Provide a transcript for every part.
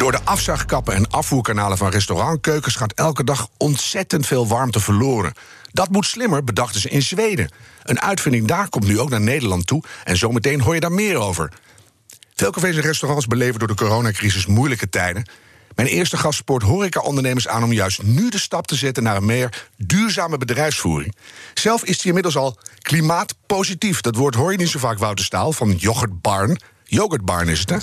Door de afzuigkappen en afvoerkanalen van restaurantkeukens gaat elke dag ontzettend veel warmte verloren. Dat moet slimmer, bedachten ze in Zweden. Een uitvinding daar komt nu ook naar Nederland toe en zometeen hoor je daar meer over. Veel cafés en restaurants beleven door de coronacrisis moeilijke tijden. Mijn eerste gast spoort horecaondernemers aan om juist nu de stap te zetten naar een meer duurzame bedrijfsvoering. Zelf is hij inmiddels al klimaatpositief. Dat woord hoor je niet zo vaak, Wouter Staal van Yoghurt Barn. Yoghurt Barn is het, hè?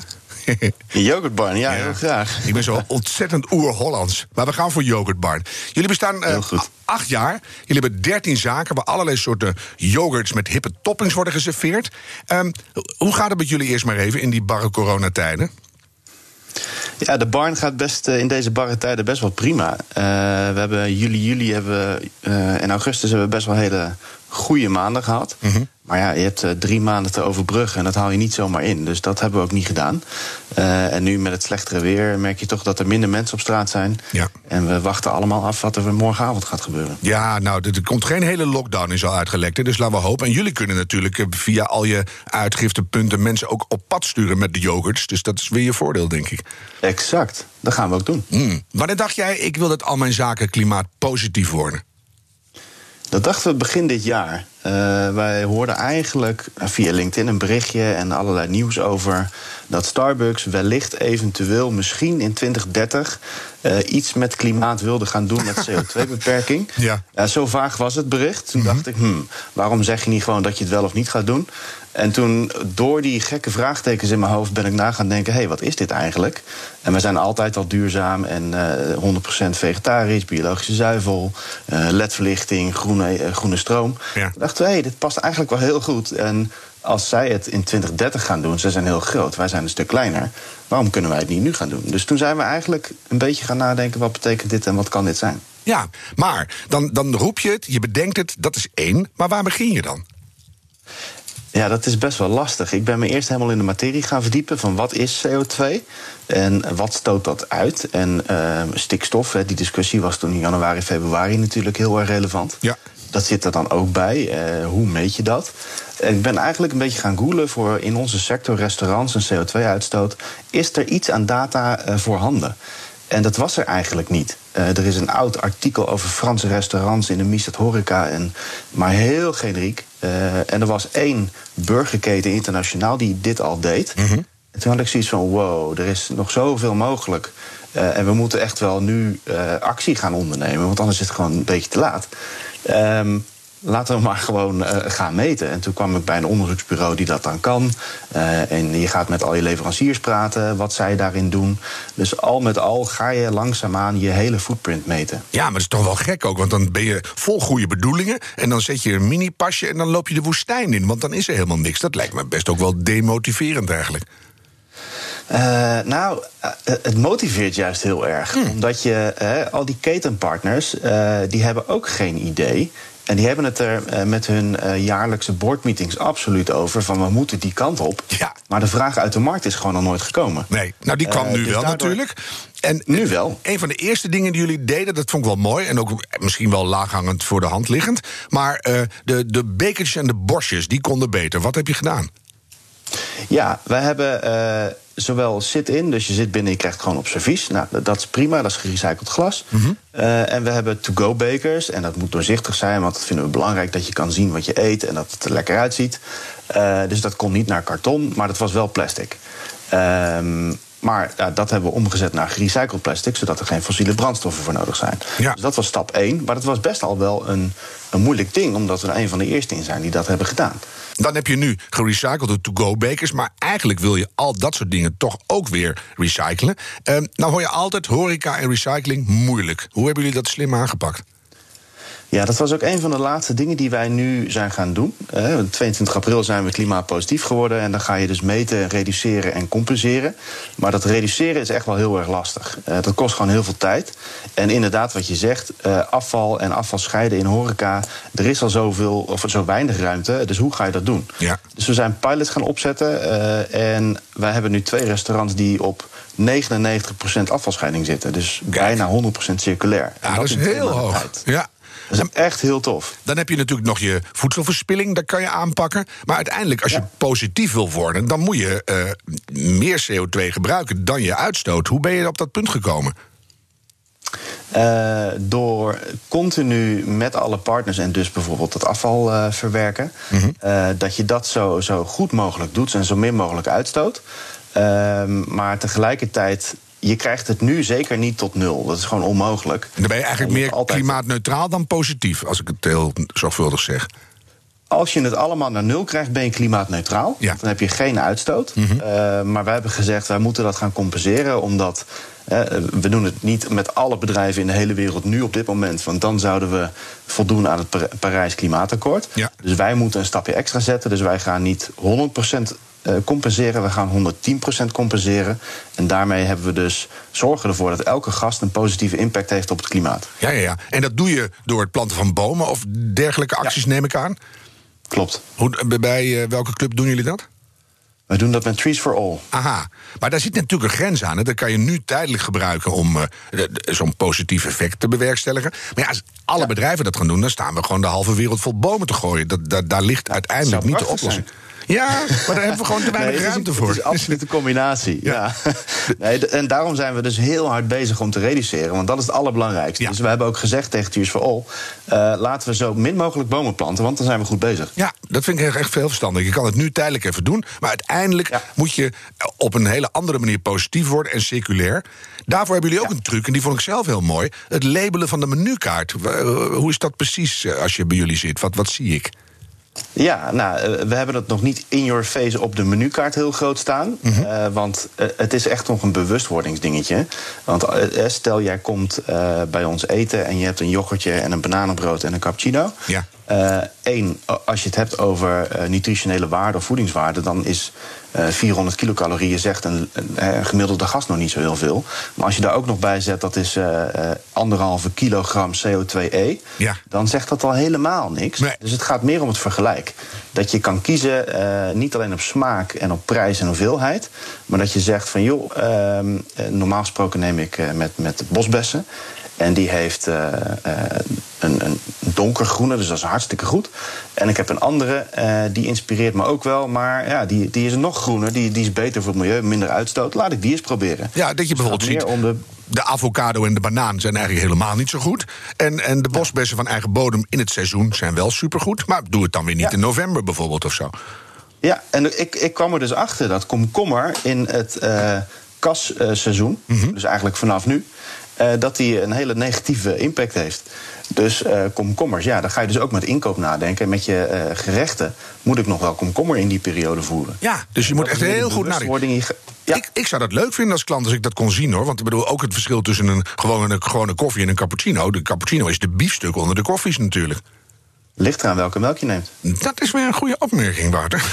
Yoghurtbarn, ja, heel graag. Ik ben zo ontzettend oer-Hollands. Maar we gaan voor Yoghurtbarn. Jullie bestaan uh, acht jaar. Jullie hebben dertien zaken waar allerlei soorten yoghurts met hippe toppings worden geserveerd. Um, hoe gaat het met jullie eerst maar even in die barre coronatijden? Ja, de barn gaat best in deze barre tijden best wel prima. Uh, we hebben juli, juli hebben, uh, en augustus hebben we best wel hele goede maanden gehad. Mm -hmm. Maar ja, je hebt uh, drie maanden te overbruggen en dat haal je niet zomaar in. Dus dat hebben we ook niet gedaan. Uh, en nu met het slechtere weer merk je toch dat er minder mensen op straat zijn. Ja. En we wachten allemaal af wat er morgenavond gaat gebeuren. Ja, nou, er komt geen hele lockdown is al uitgelekt. Hè, dus laten we hopen. En jullie kunnen natuurlijk via al je uitgiftepunten mensen ook op pad sturen met de yoghurts. Dus dat is weer je voordeel, denk ik. Exact. Dat gaan we ook doen. Mm. Wanneer dacht jij, ik wil dat al mijn zaken klimaatpositief worden? Dat dachten we begin dit jaar. Uh, wij hoorden eigenlijk via LinkedIn een berichtje en allerlei nieuws over dat Starbucks wellicht eventueel misschien in 2030 uh, iets met klimaat wilde gaan doen met CO2-beperking. Ja. Uh, zo vaag was het bericht. Toen mm -hmm. dacht ik, hmm, waarom zeg je niet gewoon dat je het wel of niet gaat doen? En toen, door die gekke vraagtekens in mijn hoofd, ben ik na gaan denken: hé, hey, wat is dit eigenlijk? En we zijn altijd al duurzaam en uh, 100% vegetarisch, biologische zuivel, uh, ledverlichting, groene, uh, groene stroom. Ja. Ik dacht, hé, hey, dit past eigenlijk wel heel goed. En als zij het in 2030 gaan doen, ze zijn heel groot, wij zijn een stuk kleiner. Waarom kunnen wij het niet nu gaan doen? Dus toen zijn we eigenlijk een beetje gaan nadenken: wat betekent dit en wat kan dit zijn? Ja, maar dan, dan roep je het, je bedenkt het, dat is één. Maar waar begin je dan? Ja, dat is best wel lastig. Ik ben me eerst helemaal in de materie gaan verdiepen van wat is CO2 en wat stoot dat uit. En uh, stikstof, die discussie was toen in januari, februari natuurlijk heel erg relevant. Ja. Dat zit er dan ook bij. Uh, hoe meet je dat? En ik ben eigenlijk een beetje gaan googlen voor in onze sector restaurants en CO2-uitstoot. Is er iets aan data uh, voorhanden? En dat was er eigenlijk niet. Uh, er is een oud artikel over Franse restaurants in de Misat Horeca, en, maar heel generiek. Uh, en er was één burgerketen internationaal die dit al deed. Mm -hmm. En toen had ik zoiets van: wow, er is nog zoveel mogelijk. Uh, en we moeten echt wel nu actie gaan ondernemen, want anders is het gewoon een beetje te laat. Um, laten we maar gewoon uh, gaan meten. En toen kwam ik bij een onderzoeksbureau die dat dan kan. Uh, en je gaat met al je leveranciers praten, wat zij daarin doen. Dus al met al ga je langzaamaan je hele footprint meten. Ja, maar dat is toch wel gek ook, want dan ben je vol goede bedoelingen... en dan zet je een mini-pasje en dan loop je de woestijn in... want dan is er helemaal niks. Dat lijkt me best ook wel demotiverend eigenlijk. Uh, nou, uh, het motiveert juist heel erg. Hmm. Omdat je, uh, al die ketenpartners, die hebben ook geen idee. En die hebben het er uh, met hun uh, jaarlijkse boardmeetings absoluut over. Van we moeten die kant op. Ja. Maar de vraag uit de markt is gewoon nog nooit gekomen. Nee, nou die kwam uh, nu dus wel daardoor... natuurlijk. En nu wel. Een van de eerste dingen die jullie deden, dat vond ik wel mooi. En ook misschien wel laaghangend voor de hand liggend. Maar de, de bekertjes en de borstjes, die konden beter. Wat heb je gedaan? Ja, wij hebben zowel sit-in, dus je zit binnen en je krijgt gewoon op servies. Nou, dat is prima, dat is gerecycled glas. Mm -hmm. uh, en we hebben to-go bekers. En dat moet doorzichtig zijn, want dat vinden we belangrijk... dat je kan zien wat je eet en dat het er lekker uitziet. Uh, dus dat kon niet naar karton, maar dat was wel plastic. Uh, maar ja, dat hebben we omgezet naar gerecycled plastic... zodat er geen fossiele brandstoffen voor nodig zijn. Ja. Dus dat was stap 1. Maar dat was best al wel een, een moeilijk ding... omdat we er een van de eerste in zijn die dat hebben gedaan. Dan heb je nu gerecyclede to-go-bekers... maar eigenlijk wil je al dat soort dingen toch ook weer recyclen. Uh, nou hoor je altijd horeca en recycling moeilijk. Hoe hebben jullie dat slim aangepakt? Ja, dat was ook een van de laatste dingen die wij nu zijn gaan doen. Uh, 22 april zijn we klimaatpositief geworden. En dan ga je dus meten, reduceren en compenseren. Maar dat reduceren is echt wel heel erg lastig. Uh, dat kost gewoon heel veel tijd. En inderdaad, wat je zegt, uh, afval en afval scheiden in horeca. Er is al zoveel, of zo weinig ruimte. Dus hoe ga je dat doen? Ja. Dus we zijn pilots gaan opzetten. En wij hebben nu twee restaurants die op 99% afvalscheiding zitten. Dus Kijk. bijna 100% circulair. Ja, En dat is heel hoog. Ja. Dat is echt heel tof. Dan heb je natuurlijk nog je voedselverspilling, dat kan je aanpakken. Maar uiteindelijk, als je Ja. positief wil worden, dan moet je eh, meer CO2 gebruiken dan je uitstoot. Hoe ben je op dat punt gekomen? Uh, door continu met alle partners en dus bijvoorbeeld het afval uh, verwerken, Mhm. uh, dat je dat zo, zo goed mogelijk doet en zo min mogelijk uitstoot. Ehm, maar tegelijkertijd, je krijgt het nu zeker niet tot nul. Dat is gewoon onmogelijk. Dan ben je eigenlijk En meer altijd- klimaatneutraal dan positief, als ik het heel zorgvuldig zeg. Als je het allemaal naar nul krijgt, ben je klimaatneutraal. Ja. Dan heb je geen uitstoot. Uh, maar wij hebben gezegd, wij moeten dat gaan compenseren. Omdat uh, we doen het niet met alle bedrijven in de hele wereld nu op dit moment. Want dan zouden we voldoen aan het Par- Parijs Klimaatakkoord. Ja. Dus wij moeten een stapje extra zetten. Dus wij gaan niet 100% eh, compenseren. We gaan 110% compenseren. En daarmee hebben we dus zorgen ervoor dat elke gast een positieve impact heeft op het klimaat. Ja, ja, ja. En dat doe je door het planten van bomen of dergelijke acties, neem ik aan. Klopt. Hoe, bij eh, welke club doen jullie dat? We doen dat met Trees for All. Aha, maar daar zit natuurlijk een grens aan. Hè. Dat kan je nu tijdelijk gebruiken om eh, zo'n positief effect te bewerkstelligen. Maar ja, als alle bedrijven dat gaan doen, dan staan we gewoon de halve wereld vol bomen te gooien. Dat, dat, daar ligt uiteindelijk niet de oplossing. Ja, maar daar hebben we gewoon te weinig Nee, het ruimte het voor. is absoluut een combinatie. Ja. Ja. Nee, en daarom zijn we dus heel hard bezig om te reduceren. Want dat is het allerbelangrijkste. Ja. Dus we hebben ook gezegd tegen Tears for All... eh, laten we zo min mogelijk bomen planten, want dan zijn we goed bezig. Ja, dat vind ik echt- veel verstandig. Je kan het nu tijdelijk even doen, maar uiteindelijk Ja. moet je op een hele andere manier positief worden en circulair. Daarvoor hebben jullie ook een truc, en die vond ik zelf heel mooi: het labelen van de menukaart. Eh, Hoe is dat precies eh, als je bij jullie zit? Wat, wat zie ik? Ja, nou, eh, we hebben het nog niet in your face op de menukaart heel groot staan. Eh, want eh, het is echt nog een bewustwordingsdingetje. Want stel jij komt bij ons eten en je hebt een yoghurtje en een bananenbrood en een cappuccino. Ja. Eén, als je het hebt over nutritionele waarde of voedingswaarde, dan is 400 kilocalorieën zegt een, een, een gemiddelde gast nog niet zo heel veel. Maar als je daar ook nog bij zet, dat is eh, eh, anderhalve kilogram CO2e, Ja. dan zegt dat al helemaal niks. Nee. Dus het gaat meer om het vergelijk. Dat je kan kiezen, eh, niet alleen op smaak en op prijs en hoeveelheid, maar dat je zegt van joh, ehm, eh, normaal gesproken neem ik eh, met, met bosbessen. En die heeft eh, eh, een, een donkergroene, dus dat is hartstikke goed. En ik heb een andere, eh, die inspireert me ook wel. Maar ja, die, die is nog groener, die, die is beter voor het milieu, minder uitstoot. Laat ik die eens proberen. Ja, dat je Dus bijvoorbeeld ziet. om de De avocado en de banaan zijn eigenlijk helemaal niet zo goed. En, en de bosbessen van eigen bodem in het seizoen zijn wel supergoed. Maar doe het dan weer niet Ja. in november bijvoorbeeld of zo. Ja, en ik, ik kwam er dus achter dat komkommer in het kasseizoen, dus eigenlijk vanaf nu, eh, dat die een hele negatieve impact heeft. Dus eh, komkommers, ja, dan ga je dus ook met inkoop nadenken. En met je eh, gerechten moet ik nog wel komkommer in die periode voeren. Ja, dus je moet echt heel goed nadenken. Ja. Ik, ik zou dat leuk vinden als klant als ik dat kon zien hoor. Want ik bedoel ook het verschil tussen een gewone, gewone koffie en een cappuccino. De cappuccino is de biefstuk onder de koffies natuurlijk. Ligt eraan welke melk je neemt. Dat is weer een goede opmerking, Wouter.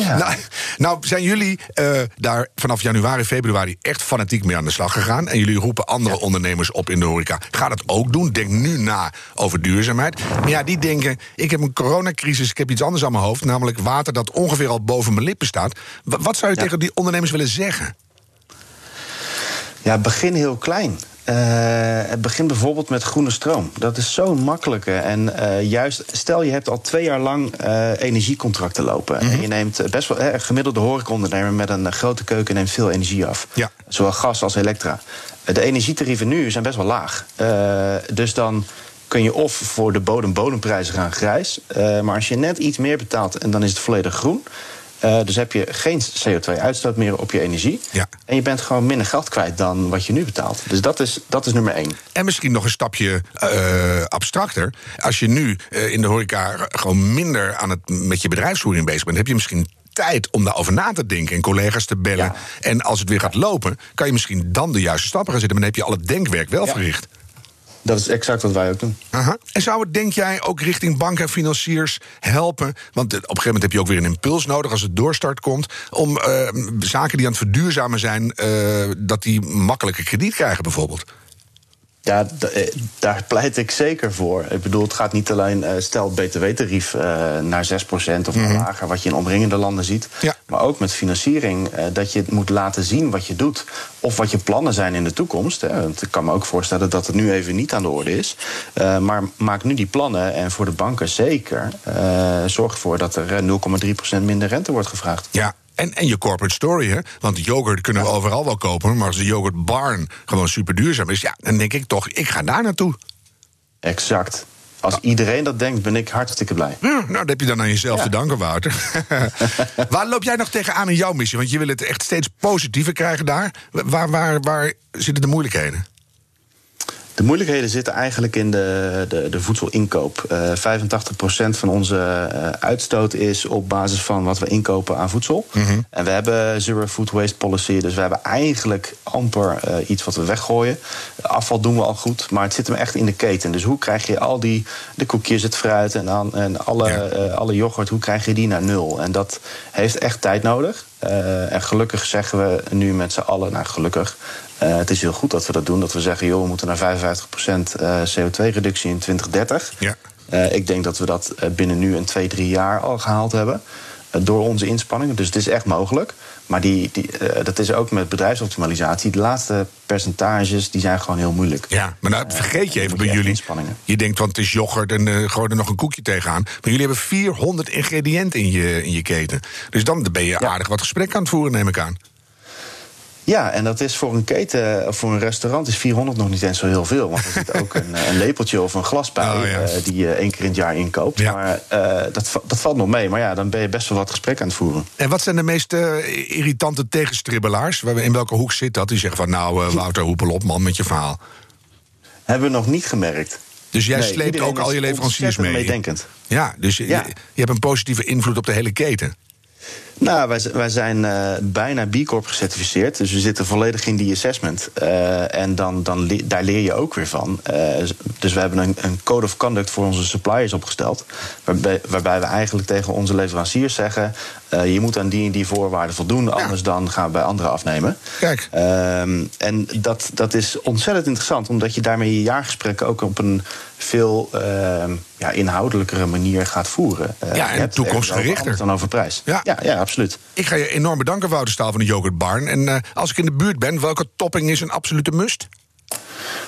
Ja. nou, nou, zijn jullie eh, daar vanaf januari, februari echt fanatiek mee aan de slag gegaan? En jullie roepen andere ondernemers op in de horeca. Ga dat ook doen. Denk nu na over duurzaamheid. Maar ja, die denken, ik heb een coronacrisis, ik heb iets anders aan mijn hoofd. Namelijk water dat ongeveer al boven mijn lippen staat. Wa- Wat zou je Ja. tegen die ondernemers willen zeggen? Ja, begin heel klein. Eh, het begint bijvoorbeeld met groene stroom. Dat is zo'n makkelijke. En eh, juist, stel je hebt al twee jaar lang eh, energiecontracten lopen. En je neemt best wel eh, gemiddelde horecaondernemer met een grote keuken neemt veel energie af. Ja. Zowel gas als elektra. De energietarieven nu zijn best wel laag. Dus dan kun je of voor de bodem bodemprijzen gaan grijs. Maar als je net iets meer betaalt en dan is het volledig groen. Eh, dus heb je geen CO2-uitstoot meer op je energie. Ja. En je bent gewoon minder geld kwijt dan wat je nu betaalt. Dus dat is, dat is nummer één. En misschien nog een stapje eh, abstracter. Als je nu eh, in de horeca gewoon minder aan het, met je bedrijfsvoering bezig bent, heb je misschien tijd om daarover na te denken en collega's te bellen. Ja. En als het weer gaat lopen, kan je misschien dan de juiste stappen gaan zetten. Maar dan heb je al het denkwerk wel Ja. verricht. Dat is exact wat wij ook doen. Aha. En zou het, denk jij, ook richting banken en financiers helpen? Want eh, op een gegeven moment heb je ook weer een impuls nodig als het doorstart komt. Om uh, zaken die aan het verduurzamen zijn, uh, dat die makkelijker krediet krijgen, bijvoorbeeld. Ja, eh, daar pleit ik zeker voor. Ik bedoel, het gaat niet alleen, uh, stel btw-tarief uh, naar 6% of mm -hmm. lager, wat je in omringende landen ziet. Ja. Maar ook met financiering, uh, dat je moet laten zien wat je doet. Of wat je plannen zijn in de toekomst. Hè. Want ik kan me ook voorstellen dat het nu even niet aan de orde is. maar maak nu die plannen en voor de banken zeker. zorg ervoor dat er 0,3% minder rente wordt gevraagd. Ja, en, en je corporate story, hè? Want yoghurt kunnen we overal wel kopen. Maar als de yoghurt barn gewoon super duurzaam is, ja, dan denk ik toch, ik ga daar naartoe. Exact. Als iedereen dat denkt, ben ik hartstikke blij. Ja, nou, dat heb je dan aan jezelf ja. te danken, Wouter. waar loop jij nog tegenaan in jouw missie? Want je wil het echt steeds positiever krijgen daar. Waar, waar, waar zitten de moeilijkheden? De moeilijkheden zitten eigenlijk in de, de, de voedselinkoop. Uh, 85% van onze uh, uitstoot is op basis van wat we inkopen aan voedsel. Mm -hmm. En we hebben Zero Food Waste Policy, dus we hebben eigenlijk amper uh, iets wat we weggooien. Afval doen we al goed, maar het zit hem echt in de keten. Dus hoe krijg je al die de koekjes, het fruit en, dan, en alle, ja. alle yoghurt, hoe krijg je die naar nul? En dat heeft echt tijd nodig. en gelukkig zeggen we nu met z'n allen, nou gelukkig. Uh, het is heel goed dat we dat doen. Dat we zeggen, joh, we moeten naar 55% uh, CO2-reductie in 2030. Ja. Uh, ik denk dat we dat binnen nu een twee, drie jaar al gehaald hebben. door onze inspanningen. Dus het is echt mogelijk. Maar die, die, dat is ook met bedrijfsoptimalisatie. De laatste percentages die zijn gewoon heel moeilijk. Ja, maar nou vergeet je even bij jullie. Je denkt, want het is yoghurt en uh, gooi er nog een koekje tegenaan. Maar jullie hebben 400 ingrediënten in je, in je keten. Dus dan ben je ja. aardig wat gesprek aan het voeren, neem ik aan. Ja, en dat is voor een keten of voor een restaurant is 400 nog niet eens zo heel veel. Want er zit ook een, een lepeltje of een glas bij oh, ja. uh, die je één keer in het jaar inkoopt. Ja. Maar uh, dat, dat valt nog mee. Maar ja, dan ben je best wel wat gesprek aan het voeren. En wat zijn de meest uh, irritante tegenstribbelaars? In welke hoek zit dat? Die zeggen van nou, Wouter, hoepel op man met je verhaal. Hebben we nog niet gemerkt. Dus jij Nee, sleept ook al je leveranciers mee? meedenkend. Ja, dus je, je hebt een positieve invloed op de hele keten. Nou, wij, wij zijn eh, bijna B Corp gecertificeerd. Dus we zitten volledig in die assessment. Eh, en dan, dan daar leer je ook weer van. Eh, dus we hebben een, een code of conduct voor onze suppliers opgesteld. Waarbij, waarbij we eigenlijk tegen onze leveranciers zeggen... eh, je moet aan die en die voorwaarden voldoen. Anders dan gaan we bij anderen afnemen. Kijk. Ehm, en dat, dat is ontzettend interessant, omdat je daarmee je jaargesprekken ook op een veel ehm, ja, inhoudelijkere manier gaat voeren. Eh, Ja, en toekomstgerichter. dan over prijs. Ja. ja, ja absoluut. Ik ga je enorm bedanken, Wouter Staal van de Yoghurt Barn. En eh, als ik in de buurt ben, welke topping is een absolute must?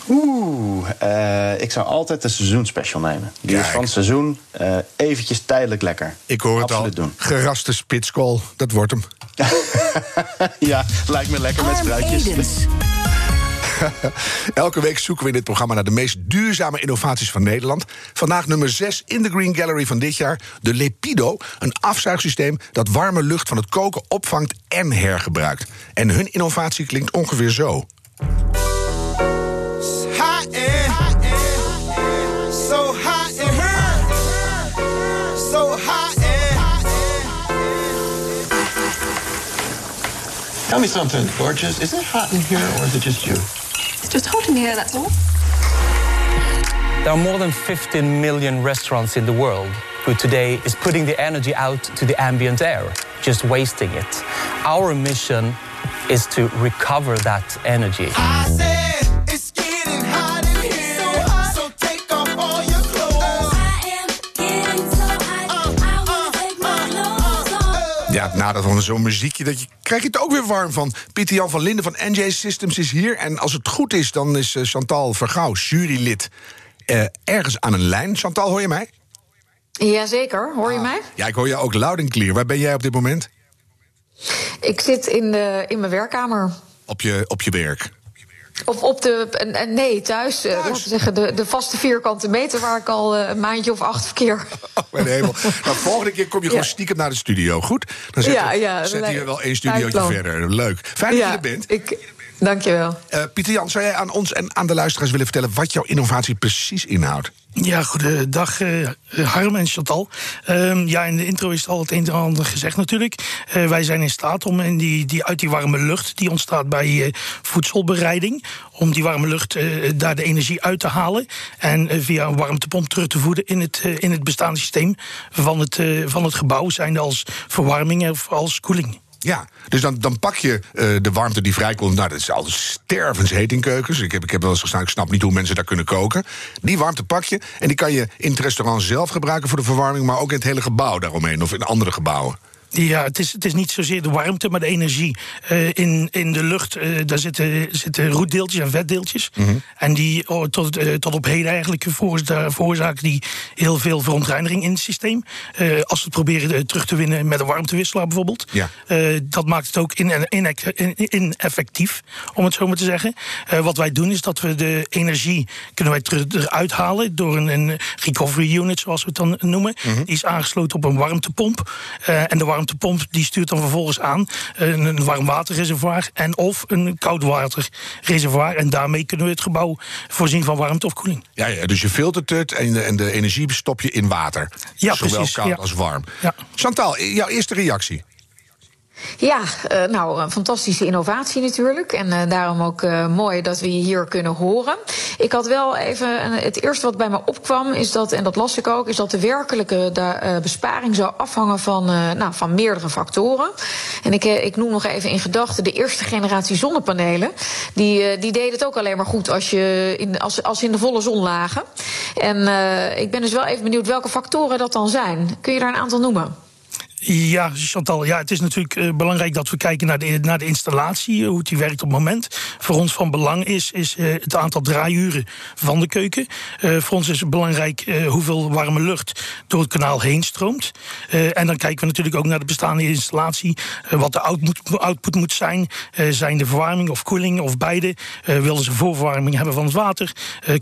Oeh, eh, ik zou altijd de seizoensspecial nemen. Die is van het seizoen eh, eventjes tijdelijk lekker. Ik hoor het Absoluut al. doen. Geraste spitskool, dat wordt hem. ja, lijkt me lekker met spruitjes. Elke week zoeken we in dit programma naar de meest duurzame innovaties van Nederland. Vandaag nummer 6 in de Green Gallery van dit jaar. De Lepido, een afzuigsysteem dat warme lucht van het koken opvangt en hergebruikt. En hun innovatie klinkt ongeveer zo. Tell me something, gorgeous. Is it hot in here or is it just you? It's just hot in here, that's all. There are more than 15 million restaurants in the world who today is putting the energy out to the ambient air, just wasting it. Our mission is to recover that energy. Ja, nadat van zo'n muziekje, dat je, krijg je het ook weer warm van. Pieter Jan van Linden van NJ Systems is hier. En als het goed is, dan is eh, Chantal Vergouw, jurylid, eh, ergens aan een lijn. Chantal, hoor je mij? Jazeker, hoor je Ah. mij? Ja, ik hoor je ook loud en clear. Waar ben jij op dit moment? Ik zit in, de, in mijn werkkamer. Op je, op je werk. Of op de. Nee, thuis. eh, zeggen, de, de vaste vierkante meter waar ik al eh, een maandje of acht verkeer. Oh, mijn hemel. Nou, volgende keer kom je gewoon stiekem naar de studio. Goed? Dan zetten, Ja, ja, we leuk. wel één studiootje verder. Leuk. Fijn dat je er bent. Ik, Dankjewel. Eh, Pieter Jan, zou jij aan ons en aan de luisteraars willen vertellen wat jouw innovatie precies inhoudt? Ja, goedendag eh Harm en Chantal. Ehm, ja, in de intro is het al het een en ander gezegd natuurlijk. Eh, wij zijn in staat om in die, die, uit die warme lucht die ontstaat bij eh, voedselbereiding... om die warme lucht eh, daar de energie uit te halen... en via een warmtepomp terug te voeden in het, eh, in het bestaande systeem van het, eh, van het gebouw... zijnde als verwarming of als koeling. Ja, dus dan, dan pak je eh, de warmte die vrijkomt. Nou, dat is altijd stervensheet in keukens. Ik heb, ik heb wel eens gestaan, ik snap niet hoe mensen daar kunnen koken. Die warmte pak je en die kan je in het restaurant zelf gebruiken voor de verwarming... maar ook in het hele gebouw daaromheen of in andere gebouwen. Ja, het is, het is niet zozeer de warmte, maar de energie. Eh, in, in de lucht eh, daar zitten, zitten roetdeeltjes en vetdeeltjes. En die oh, tot, eh, tot op heden eigenlijk veroorza- veroorzaken die heel veel verontreiniging in het systeem. Als we het proberen terug te winnen met een warmtewisselaar bijvoorbeeld. Ja. Dat maakt het ook in- in- in- ineffectief, om het zo maar te zeggen. Wat wij doen is dat we de energie kunnen wij terug eruit halen door een, een recovery unit, zoals we het dan noemen. Die is aangesloten op een warmtepomp. En de warmtepomp die stuurt dan vervolgens aan een, een warmwaterreservoir en of een koudwaterreservoir. En daarmee kunnen we het gebouw voorzien van warmte of koeling. Ja, ja, dus je filtert het en de, en de energie stop je in water. Ja, Zowel precies, koud ja. als warm. Ja. Chantal, jouw eerste reactie? Ja, eh, nou, een fantastische innovatie natuurlijk. En eh, daarom ook eh, mooi dat we je hier kunnen horen. Ik had wel even, het eerste wat bij me opkwam, is dat, en dat las ik ook, is dat de werkelijke besparing zou afhangen van, nou, van meerdere factoren. En ik, ik noem nog even in gedachten de eerste generatie zonnepanelen. Die, die deden het ook alleen maar goed als, je in, als, als in de volle zon lagen. En ik ben dus wel even benieuwd welke factoren dat dan zijn. Kun je daar een aantal noemen? Ja, Chantal, ja, het is natuurlijk eh, belangrijk dat we kijken naar de, naar de installatie, eh, hoe die werkt op het moment. Voor ons van belang is, is eh, het aantal draaiuren van de keuken. Voor ons is het belangrijk hoeveel warme lucht door het kanaal heen stroomt. En dan kijken we natuurlijk ook naar de bestaande installatie, wat de output, output moet zijn. Zijn de verwarming of koeling of beide? Willen ze voorverwarming hebben van het water,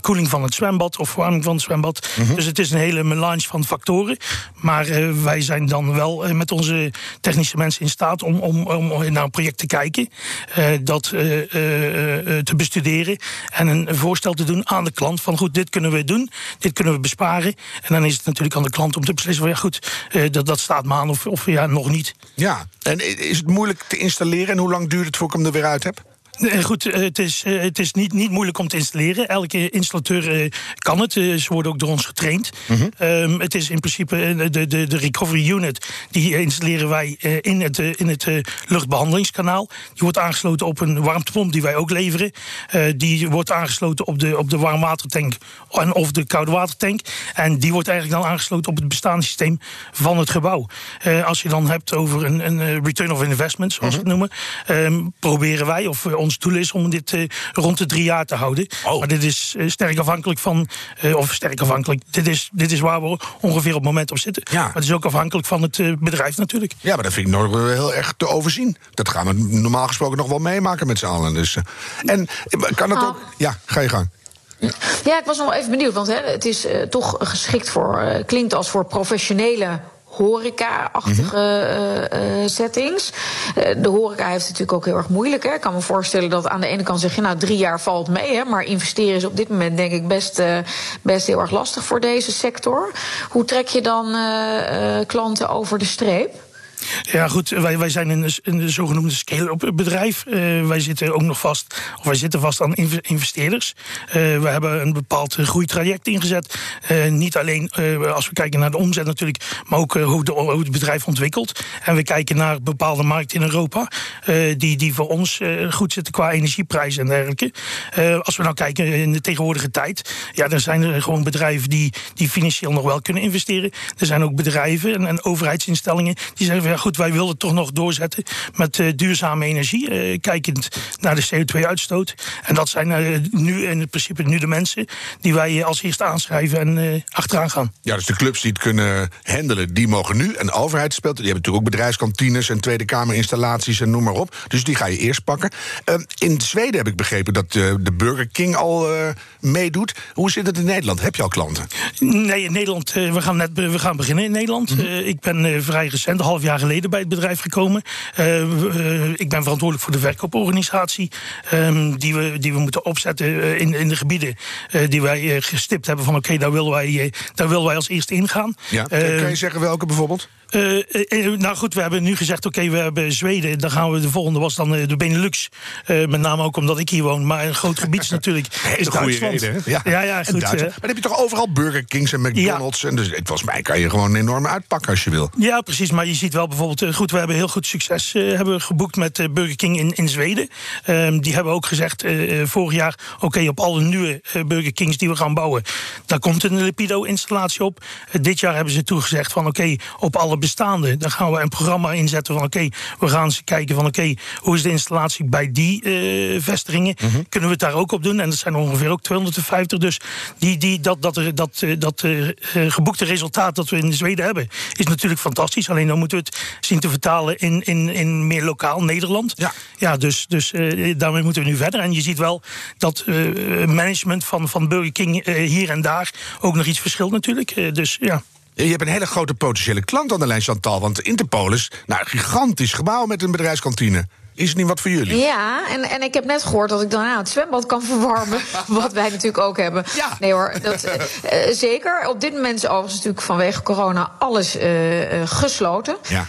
koeling van het zwembad of verwarming van het zwembad? Dus het is een hele melange van factoren. Maar wij zijn dan wel met onze technische mensen in staat om, om, om naar een project te kijken, eh, dat eh, eh, eh, te bestuderen en een voorstel te doen aan de klant van goed, dit kunnen we doen, dit kunnen we besparen. En dan is het natuurlijk aan de klant om te beslissen van ja goed, eh, dat, dat staat me aan of, of ja, nog niet. Ja, en is het moeilijk te installeren en hoe lang duurt het voor ik hem er weer uit heb? Eh, Goed, eh, het is, eh, het is niet, niet moeilijk om te installeren. Elke installateur kan het. Ze worden ook door ons getraind. Ehm, het is in principe de, de, de recovery unit. Die installeren wij in het, in het eh, luchtbehandelingskanaal. Die wordt aangesloten op een warmtepomp die wij ook leveren. Die wordt aangesloten op de, op de warmwatertank en of de koude watertank. En die wordt eigenlijk dan aangesloten op het bestaande systeem van het gebouw. Als je dan hebt over een, een return of investment, zoals we het noemen, ehm, proberen wij, of ons doel is om dit eh, rond de drie jaar te houden. Maar dit is eh, sterk afhankelijk van, eh, of sterk afhankelijk, dit is, dit is waar we ongeveer op het moment op zitten. Ja. Maar het is ook afhankelijk van het eh, bedrijf natuurlijk. Ja, maar dat vind ik nog wel heel erg te overzien. Dat gaan we normaal gesproken nog wel meemaken met z'n allen. Dus, en kan het Ah. ook... Ja, ga je gang. Ja, ik was nog wel even benieuwd, want hè, het is toch geschikt voor, eh, klinkt als voor professionele horeca-achtige eh, settings. Eh, de horeca heeft het natuurlijk ook heel erg moeilijk. Hè. Ik kan me voorstellen dat aan de ene kant zeg je, nou drie jaar valt mee, hè, maar investeren is op dit moment denk ik best, best heel erg lastig voor deze sector. Hoe trek je dan klanten over de streep? Ja, goed, wij, wij zijn een, een zogenoemde scale-up bedrijf. Eh, wij zitten ook nog vast, of wij zitten vast aan inv- investeerders. Eh, we hebben een bepaald groeitraject ingezet. Eh, niet alleen als we kijken naar de omzet natuurlijk, maar ook hoe, hoe het bedrijf ontwikkelt. En we kijken naar bepaalde markten in Europa, die, die voor ons goed zitten qua energieprijzen en dergelijke. Als we nou kijken in de tegenwoordige tijd, ja, dan zijn er gewoon bedrijven die, die financieel nog wel kunnen investeren. Er zijn ook bedrijven en, en overheidsinstellingen die zeggen ja goed, wij willen toch nog doorzetten met eh, duurzame energie, eh, kijkend naar de CO2-uitstoot. En dat zijn eh, nu in principe nu de mensen die wij als eerste aanschrijven en achteraan gaan. Ja, dus de clubs die het kunnen handelen, die mogen nu. En de overheid speelt. Die hebben natuurlijk ook bedrijfskantines en Tweede Kamerinstallaties en noem maar op. Dus die ga je eerst pakken. Eh, in Zweden heb ik begrepen dat de Burger King al meedoet. Hoe zit het in Nederland? Heb je al klanten? Nee, in Nederland, we gaan net we gaan beginnen in Nederland. Eh, ik ben vrij recent, een half jaar jaar geleden bij het bedrijf gekomen. Eh, eh, ik ben verantwoordelijk voor de verkooporganisatie. ehm, die, we, die we moeten opzetten eh, in, in de gebieden die wij gestipt hebben. Van oké, daar, willen wij, daar willen wij als eerste ingaan. Ja. Kan je zeggen welke bijvoorbeeld? Eh, eh, nou goed, we hebben nu gezegd, oké, we hebben Zweden. Dan gaan we, de volgende was dan eh, de Benelux. Met name ook omdat ik hier woon. Maar een groot gebied is natuurlijk is Duitsland. reden. Ja, ja, En goed. Maar dan heb je toch overal Burger Kings en McDonald's. En dus, volgens mij kan je gewoon enorm uitpakken als je wil. Ja, precies. Maar je ziet wel bijvoorbeeld, goed, we hebben heel goed succes hebben geboekt met Burger King in, in Zweden. Ehm, die hebben ook gezegd vorig jaar, oké, op alle nieuwe Burger Kings die we gaan bouwen, daar komt een Lipido-installatie op. Dit jaar hebben ze toegezegd van, oké, op alle bestaande, dan gaan we een programma inzetten van, oké, we gaan eens kijken van, oké, hoe is de installatie bij die eh, vestigingen? Kunnen we het daar ook op doen? En dat zijn er ongeveer ook 250. Dus die, die, dat, dat, dat, eh, dat eh, eh, geboekte resultaat dat we in Zweden hebben, is natuurlijk fantastisch. Alleen dan moeten we het zien te vertalen in, in, in meer lokaal Nederland. Ja. ja dus, dus daarmee moeten we nu verder. En je ziet wel dat management van, van Burger King hier en daar ook nog iets verschilt natuurlijk. Dus ja. Je hebt een hele grote potentiële klant aan de lijn, Chantal. Want Interpol is nou, een gigantisch gebouw met een bedrijfskantine. Is het niet wat voor jullie? Ja, en, en ik heb net gehoord dat ik dan nou, het zwembad kan verwarmen. wat wij natuurlijk ook hebben. Ja. Nee hoor, dat, eh, eh, zeker. Op dit moment is overigens natuurlijk vanwege corona alles eh, gesloten. Ja.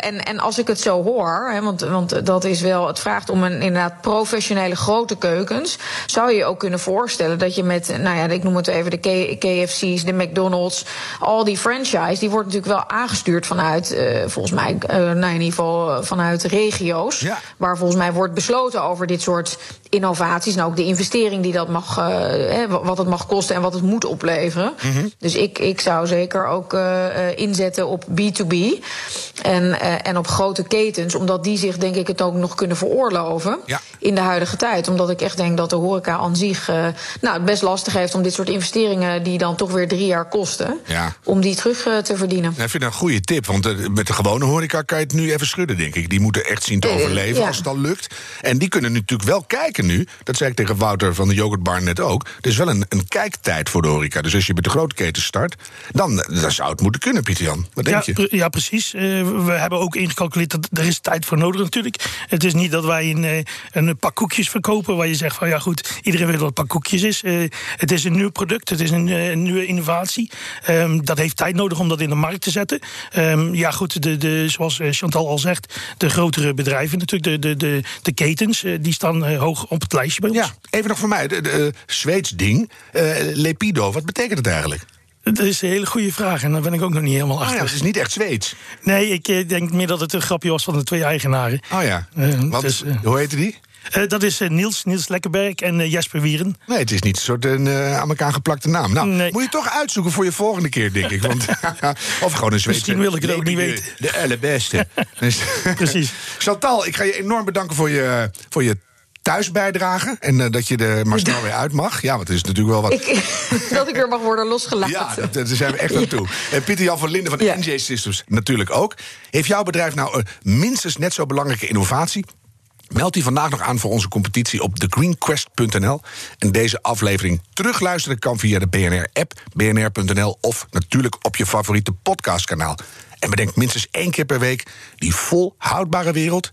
En, en als ik het zo hoor, hè, want, want dat is wel, het vraagt om een inderdaad professionele grote keukens. Zou je je ook kunnen voorstellen dat je met, nou ja, ik noem het even de KFC's, de McDonald's, al die franchise, die wordt natuurlijk wel aangestuurd vanuit, volgens mij, nou in ieder geval vanuit regio's. Ja. Waar volgens mij wordt besloten over dit soort innovaties. En ook de investering die dat mag, eh, wat het mag kosten en wat het moet opleveren. Mhm. Dus ik, ik zou zeker ook eh, eh, inzetten op B2B. En, en op grote ketens, omdat die zich denk ik het ook nog kunnen veroorloven Ja. in de huidige tijd. Omdat ik echt denk dat de horeca aan zich nou, het best lastig heeft om dit soort investeringen die dan toch weer drie jaar kosten, Ja. om die terug te verdienen. Nou, ik vind dat een goede tip, want met de gewone horeca kan je het nu even schudden, denk ik. Die moeten echt zien te overleven ja. als het al lukt. En die kunnen natuurlijk wel kijken nu. Dat zei ik tegen Wouter van de Yoghurtbar net ook. Er is wel een, een kijktijd voor de horeca. Dus als je met de grote keten start, dan, dan zou het moeten kunnen, Pieter Jan. Wat denk ja, je? pre- ja, precies. Eh, we hebben ook ingecalculeerd dat er is tijd voor nodig natuurlijk. Het is niet dat wij een, eh, een pak koekjes verkopen waar je zegt van ja goed, iedereen weet wat een pak koekjes is. Eh, het is een nieuw product, het is een, een nieuwe innovatie. Ehm, dat heeft tijd nodig om dat in de markt te zetten. Ehm, ja goed, de, de, zoals Chantal al zegt, de grotere bedrijven natuurlijk, de, de, de, de ketens, die staan hoog op het lijstje bij ons. Ja, even nog voor mij. De, de, eh, Zweeds ding. eh, Lepido, wat betekent het eigenlijk? Dat is een hele goede vraag en daar ben ik ook nog niet helemaal Oh achter. ja, het is niet echt Zweeds. Nee, ik eh, denk meer dat het een grapje was van de twee eigenaren. Oh ja. Wat, dus, hoe heette die? Dat is Niels, Niels Lekkerberg en Jesper Wieren. Nee, het is niet een soort aan elkaar geplakte naam. Nou, Nee. moet je toch uitzoeken voor je volgende keer, denk ik. Want, of gewoon een Zweedse... Misschien wil ik het ook niet de- weten. De allerbeste. Dus- Precies. Chantal, ik ga je enorm bedanken voor je, voor je thuisbijdrage. En eh, dat je er maar snel weer uit mag. Ja, want het is natuurlijk wel wat... Ik, dat ik weer mag worden losgelaten. Ja, dat- daar zijn we echt aan toe. En Pieter Jan van Linden van Ja. NJ Systems natuurlijk ook. Heeft jouw bedrijf nou eh, minstens net zo belangrijke innovatie? Meld die vandaag nog aan voor onze competitie op thegreenquest.nl. En deze aflevering terugluisteren kan via de BNR-app, bnr.nl... of natuurlijk op je favoriete podcastkanaal. En bedenk minstens één keer per week... die volhoudbare wereld,